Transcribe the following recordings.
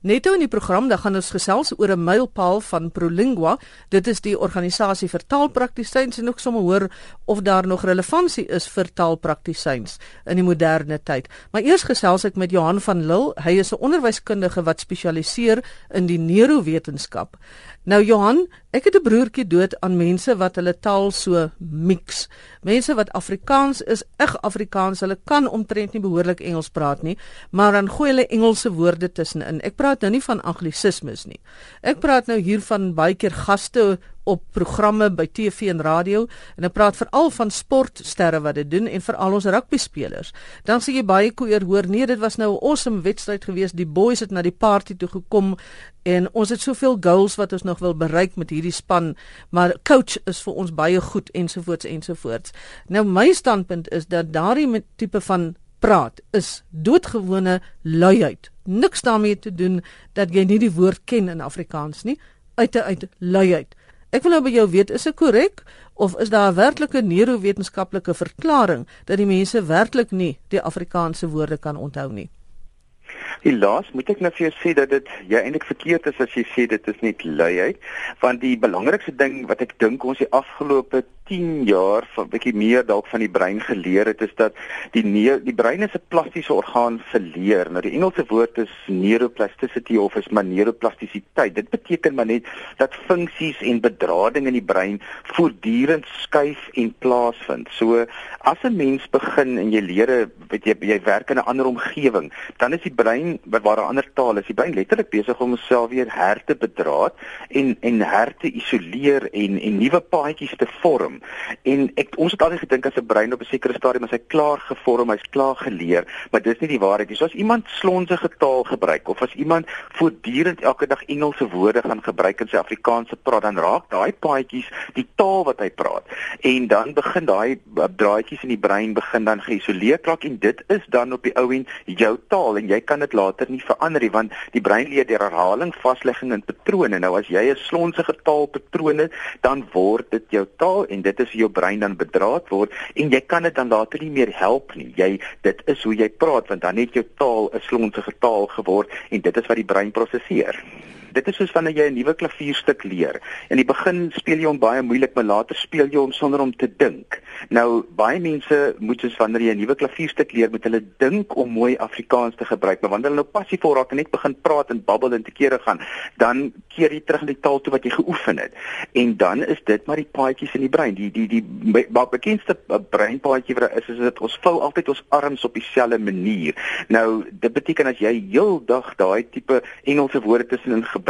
Neto in die program dan gaan ons gesels oor 'n mylpaal van Prolingua. Dit is die organisasie vir taalpraktisyns en ook sommer hoor of daar nog relevantie is vir taalpraktisyns in die moderne tyd. Maar eers gesels ek met Johan van Lille. Hy is 'n onderwyskundige wat spesialiseer in die neurowetenskap. Nou Johan, ek het 'n broertjie dood aan mense wat hulle taal so mix. Mense wat Afrikaans is, eg Afrikaans, hulle kan omtrent nie behoorlik Engels praat nie, maar dan gooi hulle Engelse woorde tussenin. Ek praat nou nie van anglisismes nie. Ek praat nou hier van baie keer gaste op programme by TV en radio en ek praat veral van sportsterre wat dit doen en veral ons rugby spelers. Dan sê jy baie koeier hoor nee dit was nou 'n awesome wedstryd geweest. Die boys het na die party toe gekom en ons het soveel goals wat ons nog wil bereik met hierdie span, maar coach is vir ons baie goed ensovoorts ensovoorts. Nou my standpunt is dat daardie tipe van praat is doodgewone luiheid. Niks daarmee te doen dat jy nie die woord ken in Afrikaans nie. Uit uit luiheid. Ek wil nou by jou weet, is dit korrek of is daar 'n werklike neurowetenskaplike verklaring dat die mense werklik nie die Afrikaanse woorde kan onthou nie? Helaas moet ek nou vir jou sê dat dit jy eintlik verkeerd is as jy sê dit is net luiheid, want die belangrikste ding wat ek dink ons die afgelope 10 jaar van 'n bietjie meer dalk van die brein geleer het is dat die die brein is 'n plastiese orgaan vir leer. Nou die Engelse woord is neuroplasticity of is maar neuroplastisiteit. Dit beteken maar net dat funksies en bedrading in die brein voortdurend skuif en plaasvind. So as 'n mens begin en jy leer, weet jy, jy werk in 'n ander omgewing, dan is die brein waar 'n ander taal is, die brein letterlik besig om homself weer her te bedraad en en her te isoleer en en nuwe paadjies te vorm. En ek ons het altyd gedink as 'n brein op 'n sekere stadium as hy klaar gevorm, hy's klaar geleer, maar dis nie die waarheid nie. So as iemand slonsige taal gebruik of as iemand voortdurend elke dag Engelse woorde gaan gebruik in sy Afrikaanse praat, dan raak daai paadjies die taal wat hy praat. En dan begin daai draadjies in die brein begin dan geïsoleer raak en dit is dan op die ou en jou taal en jy kan dit later nie verander nie want die brein leer deur herhaling, vaslegging en patrone. Nou as jy 'n slonsige taalpatroon het, dan word dit jou taal en dit is jou brein dan bedraad word en jy kan dit dan later nie meer help nie. Jy dit is hoe jy praat want dan het jou taal 'n slonsige taal geword en dit is wat die brein prosesseer. Dit is soos wanneer jy 'n nuwe klavierstuk leer. In die begin speel jy hom baie moeilik, maar later speel jy hom sonder om te dink. Nou baie mense moet soos wanneer jy 'n nuwe klavierstuk leer, moet hulle dink om mooi Afrikaans te gebruik, maar wanneer hulle nou passief raak en net begin praat en babbel en te kere gaan, dan keer jy terug na die taal toe wat jy geoefen het. En dan is dit maar die paadjies in die brein. Die die die wat bekendste breinpaadjie wat is is dit ons vou altyd ons arms op dieselfde manier. Nou dit beteken as jy heeldag daai tipe Engelse woorde tussenin gebruik,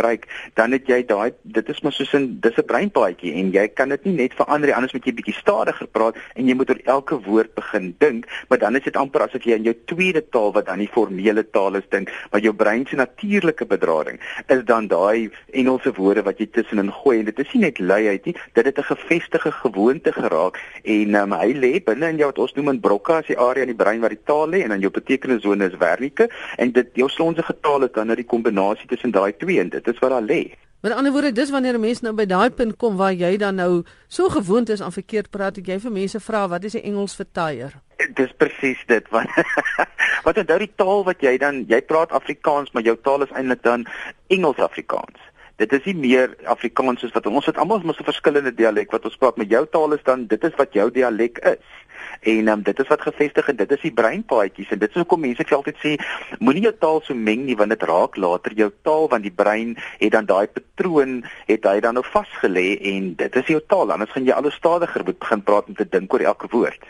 dan het jy daai dit is maar soos 'n dis 'n breinpaadjie en jy kan dit nie net verander anders moet jy bietjie stadiger praat en jy moet oor elke woord begin dink, maar dan is dit amper asof jy in jou tweede taal wat dan die formele taal is dink, maar jou brein se natuurlike bedrading is dan daai Engelse woorde wat jy tussenin gooi en dit is nie net luiheid nie, dit het 'n gefestigde gewoonte geraak en um, hy lê binne in jou wat ons noem in brokka as die area in die brein waar die taal lê en dan jou betekenisone is werklike en dit jou slonsige taal is dan nou die kombinasie tussen daai twee en dit is wat daar lê. Met ander woorde, dis wanneer 'n mens nou by daai punt kom waar jy dan nou so gewoond is aan verkeerd praat, dat jy vir mense vra wat is die Engels vir tyre? Dis presies dit want wat onthou die taal wat jy dan jy praat Afrikaans, maar jou taal is eintlik dan Engels Afrikaans. Dit is nie meer Afrikaans soos wat ons het almal mos 'n verskillende dialek wat ons praat, maar jou taal is dan dit is wat jou dialek is. En um, dit is wat gevestig en dit is die breinpaadjies en dit is hoekom mense vir altyd sê moenie jou taal so meng nie want dit raak later jou taal want die brein het dan daai patroon het hy dan nou vasgelê en dit is jou taal anders gaan jy alles stadiger moet begin praat om te dink oor elke woord.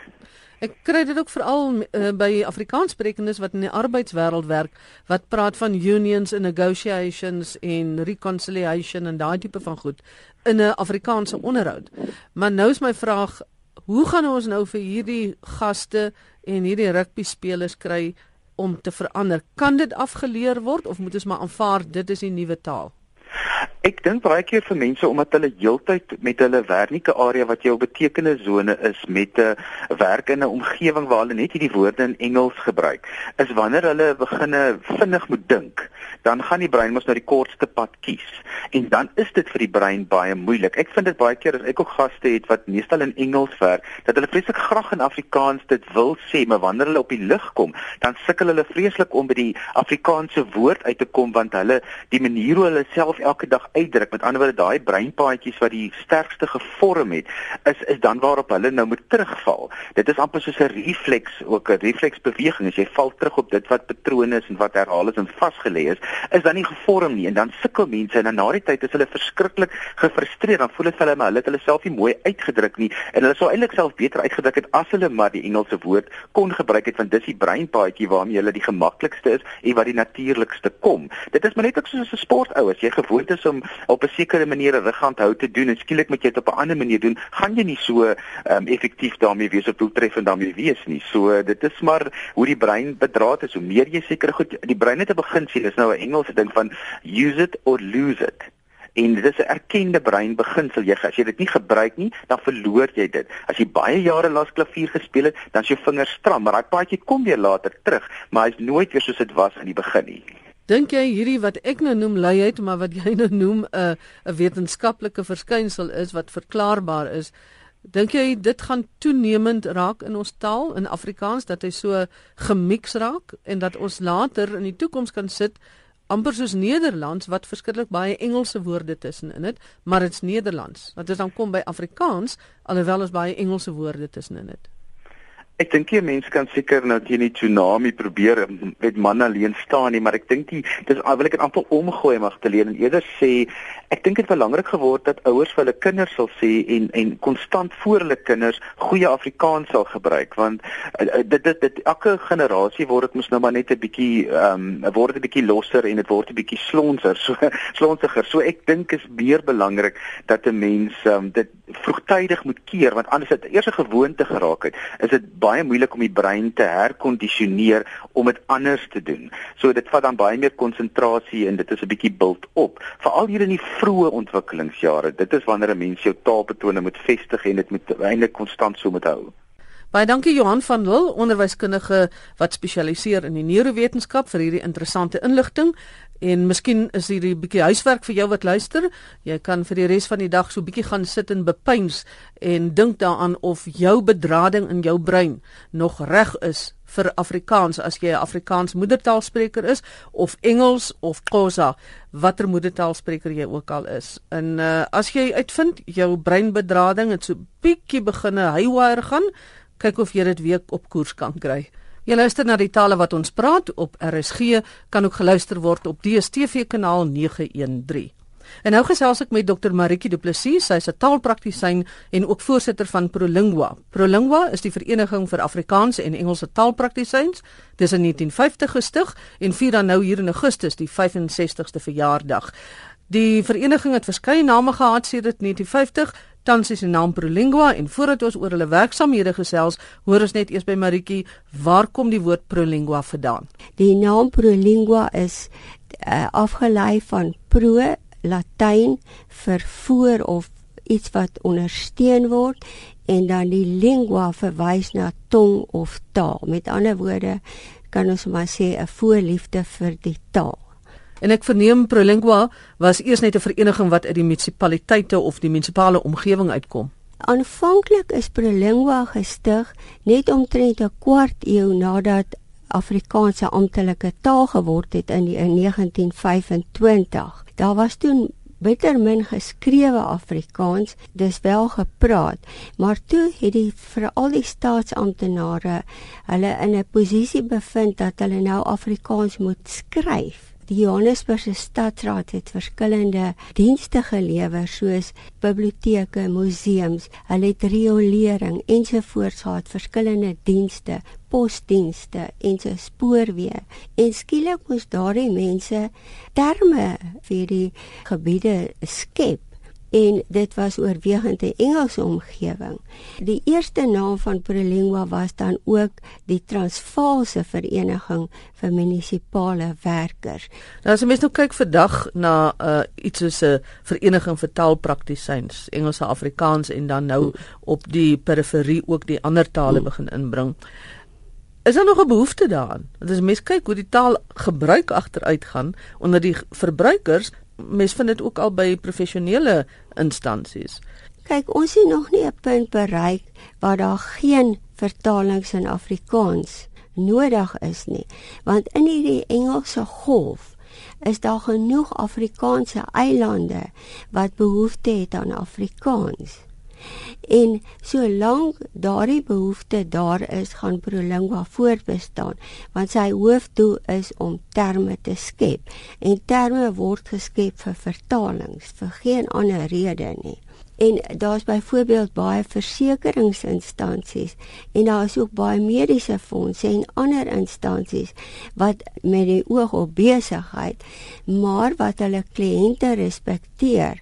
Ek kry dit ook veral uh, by Afrikaanssprekendes wat in die arbeidswêreld werk wat praat van unions and negotiations en reconciliation en daai tipe van goed in 'n Afrikaanse onderhoud. Maar nou is my vraag, hoe gaan ons nou vir hierdie gaste en hierdie rugby spelers kry om te verander? Kan dit afgeleer word of moet ons maar aanvaar dit is die nuwe taal? Ek dink baie keer vir mense omdat hulle heeltyd met hulle werklike area wat jou betekende sone is met 'n werk in 'n omgewing waar hulle net hierdie woorde in Engels gebruik, is wanneer hulle beginne vinnig moet dink, dan gaan die brein mos nou die kortste pad kies. En dan is dit vir die brein baie moeilik. Ek vind dit baie keer as ek ook gaste het wat meestal in Engels werk, dat hulle vreeslik graag in Afrikaans dit wil sê, maar wanneer hulle op die lug kom, dan sukkel hulle vreeslik om by die Afrikaanse woord uit te kom want hulle die manier hoe hulle self elke dag uitdruk. Met ander woorde, daai breinpaadjies wat die sterkste gevorm het, is is dan waarop hulle nou moet terugval. Dit is amper soos 'n refleks, ook 'n refleksbeweging. As jy val terug op dit wat patrone is en wat herhaal is en vasgelê is, is dan nie gevorm nie en dan sukkel mense en dan na die tyd is hulle verskriklik gefrustreerd. Dan voel dit vir hulle maar hulle het hulle self nie mooi uitgedruk nie en hulle sou eintlik self beter uitgedruk het as hulle maar die Engelse woord kon gebruik het want dis die breinpaadjie waarmee hulle die gemaklikste is en wat die natuurlikste kom. Dit is maar net ook soos 'n sportou as jy gewoond is om op 'n sekere manier 'n rughand te doen en skielik moet jy dit op 'n ander manier doen, gaan jy nie so ehm um, effektief daarmee wees of doeltreffend daarmee wees nie. So dit is maar hoe die brein bedraad is. Hoe meer jy seker goed die brein te begin sien, is nou 'n Engelse ding van use it or lose it. En dit is 'n erkende breinbeginsel. Jy as jy dit nie gebruik nie, dan verloor jy dit. As jy baie jare lank klavier gespeel het, dan is jou vingers stram, maar daai paadjie kom weer later terug, maar hy's nooit weer soos dit was aan die begin nie. Dink jy hierdie wat ek nou noem luiheid, maar wat jy nou noem 'n uh, 'n wetenskaplike verskynsel is wat verklaarbaar is? Dink jy dit gaan toenemend raak in ons taal in Afrikaans dat hy so gemix raak en dat ons later in die toekoms kan sit amper soos Nederlands wat verskriklik baie Engelse woorde tussenin het, maar dit's Nederlands. Dat dit dan kom by Afrikaans alhoewel ons baie Engelse woorde tussenin het. Ek dink jy mense kan seker nou teen die tsunami probeer met man alleen staan nie, maar ek dink die dis wil ek dit amper omgooi mag te leer en eerder sê ek dink dit is belangrik geword dat ouers vir hulle kinders sal sê en en konstant voor hulle kinders goeie Afrikaans sal gebruik want uh, dit dit dit elke generasie word dit mos nou maar net 'n bietjie ehm um, word 'n bietjie losser en dit word 'n bietjie slonser so slonsiger. So ek dink is meer belangrik dat 'n mens um, dit vroegtydig moet keer want anders het eers 'n gewoonte geraak het. Is dit baie moeilik om die brein te herkondisioneer om dit anders te doen. So dit vat dan baie meer konsentrasie en dit is 'n bietjie bult op. Veral hier in die vroeë ontwikkelingsjare. Dit is wanneer 'n mens jou taalpatrone moet vestig en dit moet eintlik konstant so moet hou. Baie dankie Johan van Lille, onderwyskundige wat spesialiseer in die neurowetenskap vir hierdie interessante inligting. En miskien is hier 'n bietjie huiswerk vir jou wat luister. Jy kan vir die res van die dag so bietjie gaan sit en bepeins en dink daaraan of jou bedrading in jou brein nog reg is vir Afrikaans as jy 'n Afrikaans moedertaalspreker is of Engels of Xhosa, watter moedertaalspreker jy ook al is. En uh, as jy uitvind jou breinbedrading het so bietjie begine haywire gaan, kyk of jy dit weer op koers kan kry. Jy luister na die tale wat ons praat op RSG kan ook geluister word op DStv kanaal 913. En nou gesels ek met Dr Maritjie Du Plessis, sy's 'n taalpraktisyn en ook voorsitter van Prolingua. Prolingua is die vereniging vir Afrikaanse en Engelse taalpraktisyns. Dis in 1950 gestig en vier dan nou hier in Augustus die 65ste verjaardag. Die vereniging het verskeie name gehad sedert 1950 tans is die naam Prolingua en voordat ons oor hulle werksamehede gesels, hoor ons net eers by Maritjie, waar kom die woord Prolingua vandaan? Die naam Prolingua is uh, afgelei van pro Latyn vir voor of iets wat ondersteun word en dan die lingua verwys na tong of taal. Met ander woorde kan ons maar sê 'n voorliefde vir die taal. En ek verneem Prolingua was eers net 'n vereniging wat uit die munisipaliteite of die munisipale omgewing uitkom. Aanvanklik is Prolingua gestig net omtrent 'n kwart eeu nadat Afrikaanse amptelike taal geword het in die in 1925. Daar was toe bitter min geskrewe Afrikaans, dis wel gepraat, maar toe het die veral die staatsamptenare hulle in 'n posisie bevind dat hulle nou Afrikaans moet skryf. Die Johannesburgse stadsraad het verskillende dienste gelewer soos biblioteke, museums, hulle het riolering ensovoorts gehad, verskillende dienste, posdienste en so spoorweë. En skielik moes daardie mense terme vir die gebiede skep en dit was oorwegend 'n Engelse omgewing. Die eerste naam van Prolingua was dan ook die Transvaalse Vereniging vir Munisipale Werkers. Nou as jy mens nou kyk vandag na uh, iets soos 'n vereniging vir taalpraktisyns, Engels, Afrikaans en dan nou op die periferie ook die ander tale begin inbring. Is daar nog 'n behoefte daaraan? Want as mens kyk hoe die taal gebruik agteruit gaan onder die verbruikers, mens vind dit ook al by professionele instansies. Kyk, ons het nog nie 'n punt bereik waar daar geen vertalings in Afrikaans nodig is nie, want in hierdie Engelse golf is daar genoeg Afrikaanse eilande wat behoefte het aan Afrikaans. En solank daardie behoefte daar is, gaan Prolingua voortbestaan, want sy hoofdoel is om terme te skep. En terme word geskep vir vertalings, vir geen ander rede nie. En daar's byvoorbeeld baie versekeringsinstansies en daar is ook baie mediese fondse en ander instansies wat met die oog op besigheid, maar wat hulle kliënte respekteer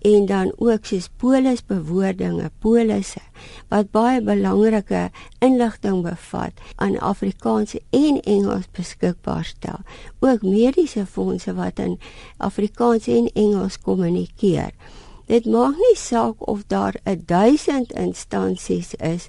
en dan ook soos polisbewoordinge, polisse wat baie belangrike inligting bevat aan Afrikaans en Engels beskikbaar stel. Ook mediese fondse wat in Afrikaans en Engels kommunikeer. Dit maak nie saak of daar 1000 instansies is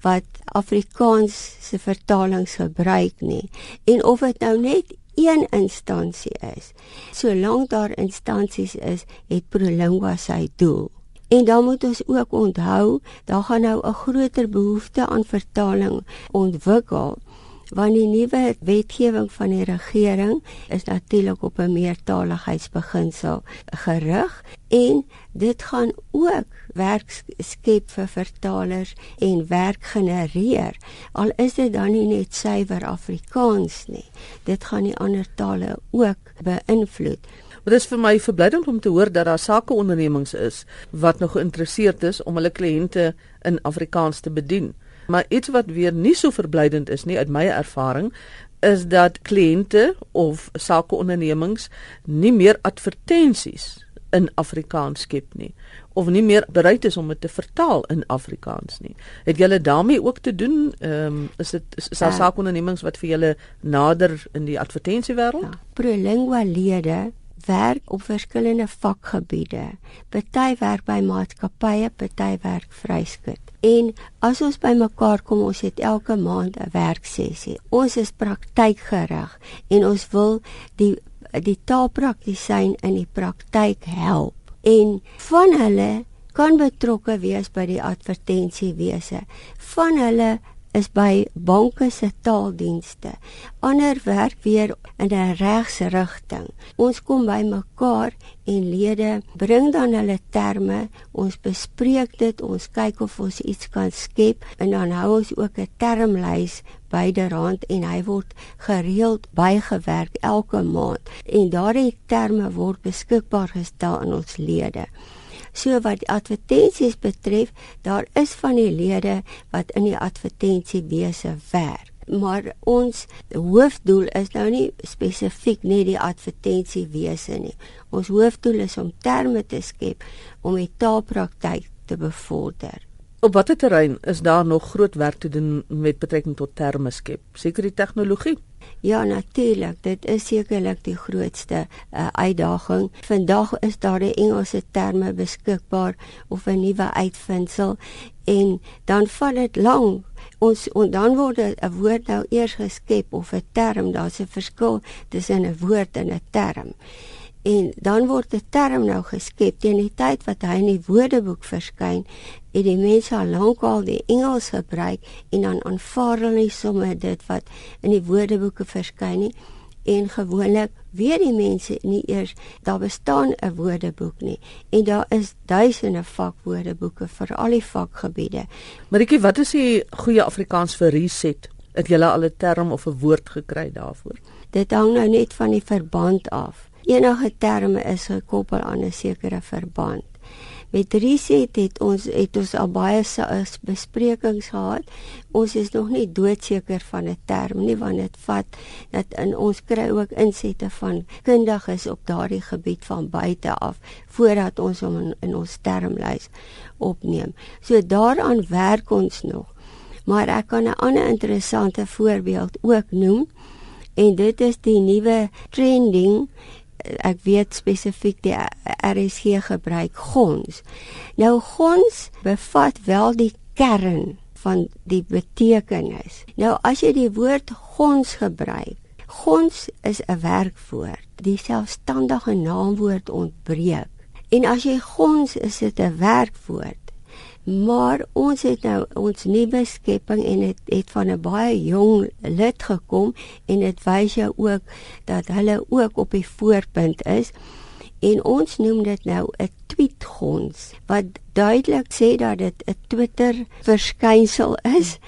wat Afrikaans se vertalings gebruik nie en of dit nou net een instansie is. Solank daar instansies is, het Prolingua sy doel. En dan moet ons ook onthou, daar gaan nou 'n groter behoefte aan vertaling ontwikkel want die nuwe wetgewing van die regering is natuurlik op 'n meertaligheidsbeginsel gerig en dit gaan ook werk skep vir vertalers en werk genereer al is dit dan nie net suiwer Afrikaans nie dit gaan die ander tale ook beïnvloed Maar dit is vir my verblydend om te hoor dat daar sakeondernemings is wat nog geïnteresseerd is om hulle kliënte in Afrikaans te bedien. Maar iets wat weer nie so verblydend is nie uit my ervaring is dat kliënte of sakeondernemings nie meer advertensies in Afrikaans skep nie of nie meer bereid is om dit te vertaal in Afrikaans nie. Het julle daarmee ook te doen? Ehm um, is dit is, is daar ja. sakeondernemings wat vir julle nader in die advertensiewêreld? Ja. Prolingua lede werk op verskillende vakgebiede. Party werk by maatskappye, party werk vryskut. En as ons bymekaar kom, ons het elke maand 'n werksessie. Ons is praktykgerig en ons wil die die taalpraktisyn in die praktyk help. En van hulle kan betrokke wees by die advertensiewese. Van hulle is by banke se taaldienste. Ander werk weer in 'n regse rigting. Ons kom by mekaar en lede bring dan hulle terme, ons bespreek dit, ons kyk of ons iets kan skep en dan hou ons ook 'n termlys byderhand en hy word gereeld bygewerk elke maand en daardie terme word beskikbaar gestel aan ons lede. So wat die advertensies betref, daar is van die lede wat in die advertensiewese werk. Maar ons hoofdoel is nou nie spesifiek net die advertensiewese nie. Ons hoofdoel is om terme te skep om die taalpraktyk te bevorder. Op watter terrein is daar nog groot werk te doen met betrekking tot terme skep? Seker die tegnologie. Ja, natuurlik. Dit is sekerlik die grootste uh, uitdaging. Vandag is daar 'n Engelse terme beskikbaar of 'n nuwe uitvinding en dan vat dit lank. Ons en dan word 'n woord nou eers geskep of 'n term, daar's 'n verskil tussen 'n woord en 'n term en dan word 'n term nou geskep teen die tyd wat hy in die woordeboek verskyn het die mense al lankal die Engels gebruik en dan aanvaar hulle nie sommer dit wat in die woordeboeke verskyn nie. En gewoonlik weet die mense nie eers daar bestaan 'n woordeboek nie. En daar is duisende vakwoordeboeke vir al die vakgebiede. Maritjie wat is die goeie Afrikaans vir reset? Het jy al 'n term of 'n woord gekry daarvoor? Dit hang nou net van die verband af. Enige terme is gekoppel aan 'n sekere verband. Met reset het ons het ons al baie besprekings gehad. Ons is nog nie doodseker van 'n term nie want dit vat dat in ons kry ook insette van kundiges op daardie gebied van buite af voordat ons hom in, in ons termlys opneem. So daaraan werk ons nog. Maar ek kan 'n ander interessante voorbeeld ook noem en dit is die nuwe trending ek weet spesifiek die RSG gebruik gons. Nou gons bevat wel die kern van die betekenis. Nou as jy die woord gons gebruik, gons is 'n werkwoord. Die selfstandige naamwoord ontbreek. En as jy gons is dit 'n werkwoord. Maar ons het nou ons nuwe skepping en dit het, het van 'n baie jong lid gekom en dit wys jou ook dat hulle ook op die voorpunt is. En ons noem dit nou 'n tweetgons wat duidelik sê dat dit 'n Twitter verskynsel is.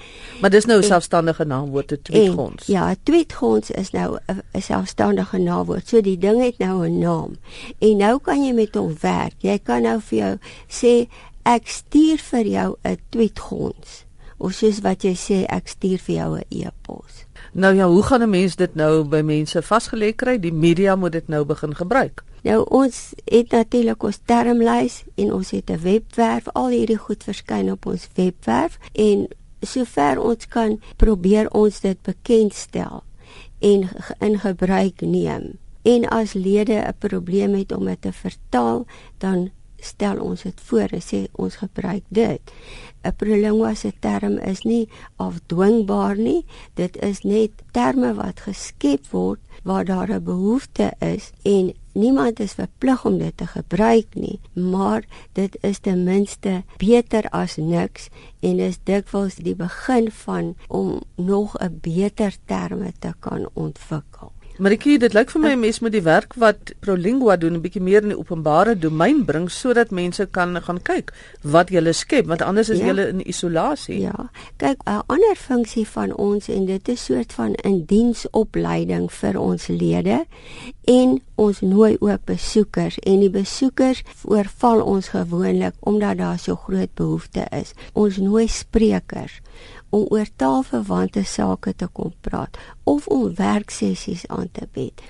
Maar dis nou 'n selfstandige naamwoord te tweetgons. Ja, tweetgons is nou 'n selfstandige naamwoord. So die ding het nou 'n naam. En nou kan jy met hom werk. Jy kan nou vir jou sê ek stuur vir jou 'n tweetgons of soos wat jy sê ek stuur vir jou 'n e-pos. Nou ja, hoe gaan 'n mens dit nou by mense vasgelê kry? Die media moet dit nou begin gebruik. Nou ons het natuurlik ons termlys en ons het 'n webwerf. Al hierdie goed verskyn op ons webwerf en sover ons kan probeer ons dit bekendstel en in gebruik neem. En as lede 'n probleem het om dit te vertaal, dan stel ons dit voor en sê ons gebruik dit. 'n Prolingua se term is nie afdwingbaar nie. Dit is net terme wat geskep word waar daar 'n behoefte is en niemand is verplig om dit te gebruik nie, maar dit is ten minste beter as niks en is dikwels die begin van om nog 'n beter terme te kan ontwikkel. Marikie, dit lyk vir my 'n mens moet die werk wat Prolingua doen 'n bietjie meer in die openbare domein bring sodat mense kan gaan kyk wat jy skep, want anders is jy ja. in isolasie. Ja. Kyk, 'n ander funksie van ons en dit is soort van 'n diensopleiding vir ons lede en ons nooi ook besoekers en die besoekers voorval ons gewoonlik omdat daar so groot behoefte is. Ons nooi sprekers om oor taalverwante sake te kom praat of om werksessies aan te bied.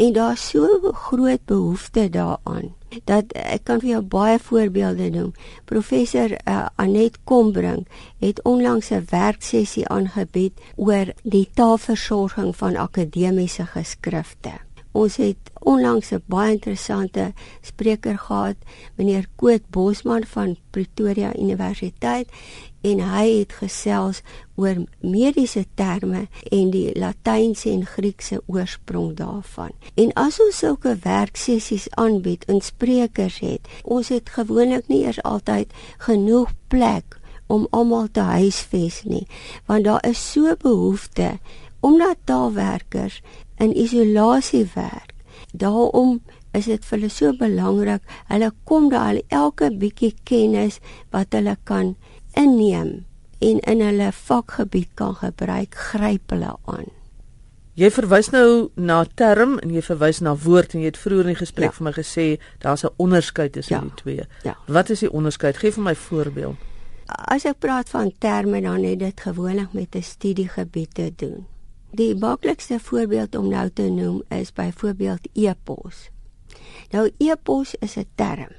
En daar's so 'n groot behoefte daaraan dat ek kan vir jou baie voorbeelde noem. Professor uh, Anet Kombring het onlangs 'n werksessie aangebied oor die taalversorging van akademiese geskrifte. Ons het onlangs 'n baie interessante spreker gehad, meneer Koot Bosman van Pretoria Universiteit en hy het gesels oor mediese terme en die Latynse en Griekse oorsprong daarvan. En as ons sulke werksessies aanbied en sprekers het, ons het gewoonlik nie eers altyd genoeg plek om almal te huisves nie, want daar is so behoefte omdat taalwerkers in isolasie werk. Daarom is dit vir hulle so belangrik. Hulle kom daar al elke bietjie kennis wat hulle kan inneem en in hulle vakgebied kan gebruik, gryp hulle aan. Jy verwys nou na term en jy verwys na woord en jy het vroeër in die gesprek ja. vir my gesê daar's 'n onderskeid tussen ja. die twee. Ja. Wat is die onderskeid? Gee vir my voorbeeld. As ek praat van terme dan het dit gewoonlik met 'n studiegebied te doen. Die maklikste voorbeeld om nou te noem is byvoorbeeld e-pos. Nou e-pos is 'n term.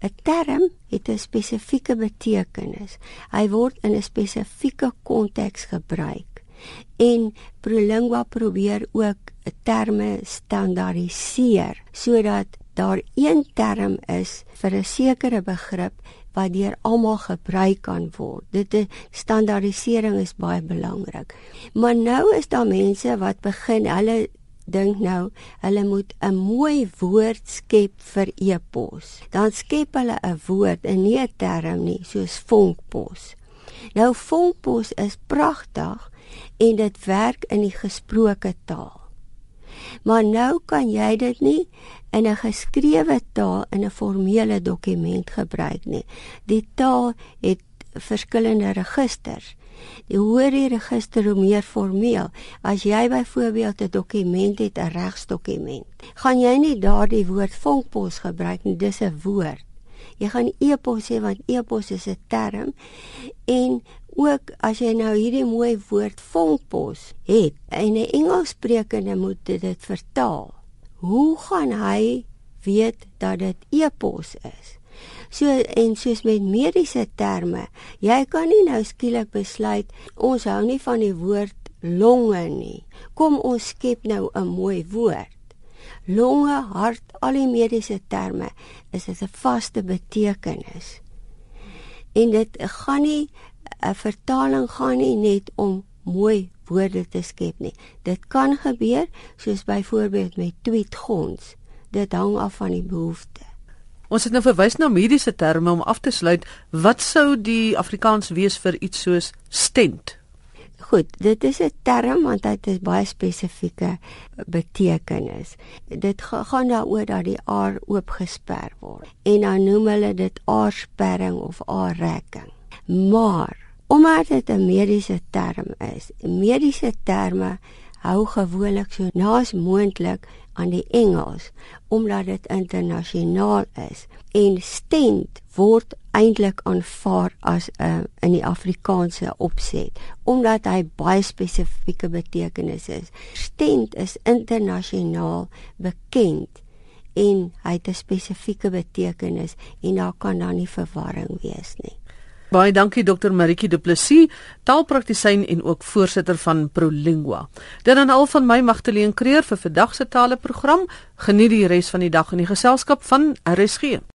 'n Term het 'n spesifieke betekenis. Hy word in 'n spesifieke konteks gebruik. En Prolingua probeer ook terme standaardiseer sodat daar een term is vir 'n sekere begrip wat deur almal gebruik kan word. Dit is standaardisering is baie belangrik. Maar nou is daar mense wat begin hulle dink nou hulle moet 'n mooi woord skep vir e-pos. Dan skep hulle 'n woord en nie 'n term nie, soos vonkpos. Nou vonkpos is pragtig en dit werk in die gesproke taal. Maar nou kan jy dit nie in 'n geskrewe taal in 'n formele dokument gebruik nie. Die taal het verskillende registers. Die hoër die register hoe meer formeel. As jy byvoorbeeld 'n dokument het, 'n regsdokument, gaan jy nie daardie woord vonkpos gebruik nie, dis 'n woord. Jy gaan e-pos sê want e-pos is 'n term en ook as jy nou hierdie mooi woord vonkpos het en 'n Engelssprekende moet dit vertaal. Hoe gaan hy weet dat dit e-pos is? So en soos met mediese terme, jy kan nie nou skielik besluit ons hou nie van die woord longe nie. Kom ons skep nou 'n mooi woord. Longe, hart, al die mediese terme is dit 'n vaste betekenis. En dit gaan nie 'n vertaling gaan nie net om mooi woorde te skep nie. Dit kan gebeur soos byvoorbeeld met tweetgons. Dit hang af van die behoefte. Ons het nou verwys na mediese terme om af te sluit. Wat sou die Afrikaans wees vir iets soos stent? Goed, dit is 'n term want dit is baie spesifieke betekenis. Dit gaan daaroor dat die aar oopgesper word en dan noem hulle dit aarsperring of aarrekking. Maar omdat dit 'n mediese term is, mediese terme hou gewoonlik so naas moontlik aan die Engels omdat dit internasionaal is en stent word eintlik aanvaar as 'n uh, in die Afrikaanse opset omdat hy baie spesifieke betekenis is. Stent is internasionaal bekend en hy het 'n spesifieke betekenis en daar kan dan nie verwarring wees nie. Baie dankie Dr Maritjie Du Plessis, taalpraktisyn en ook voorsitter van ProLingua. Dit dan al van my Magtleen Creer vir vandag se taleprogram. Geniet die res van die dag in die geselskap van RSG.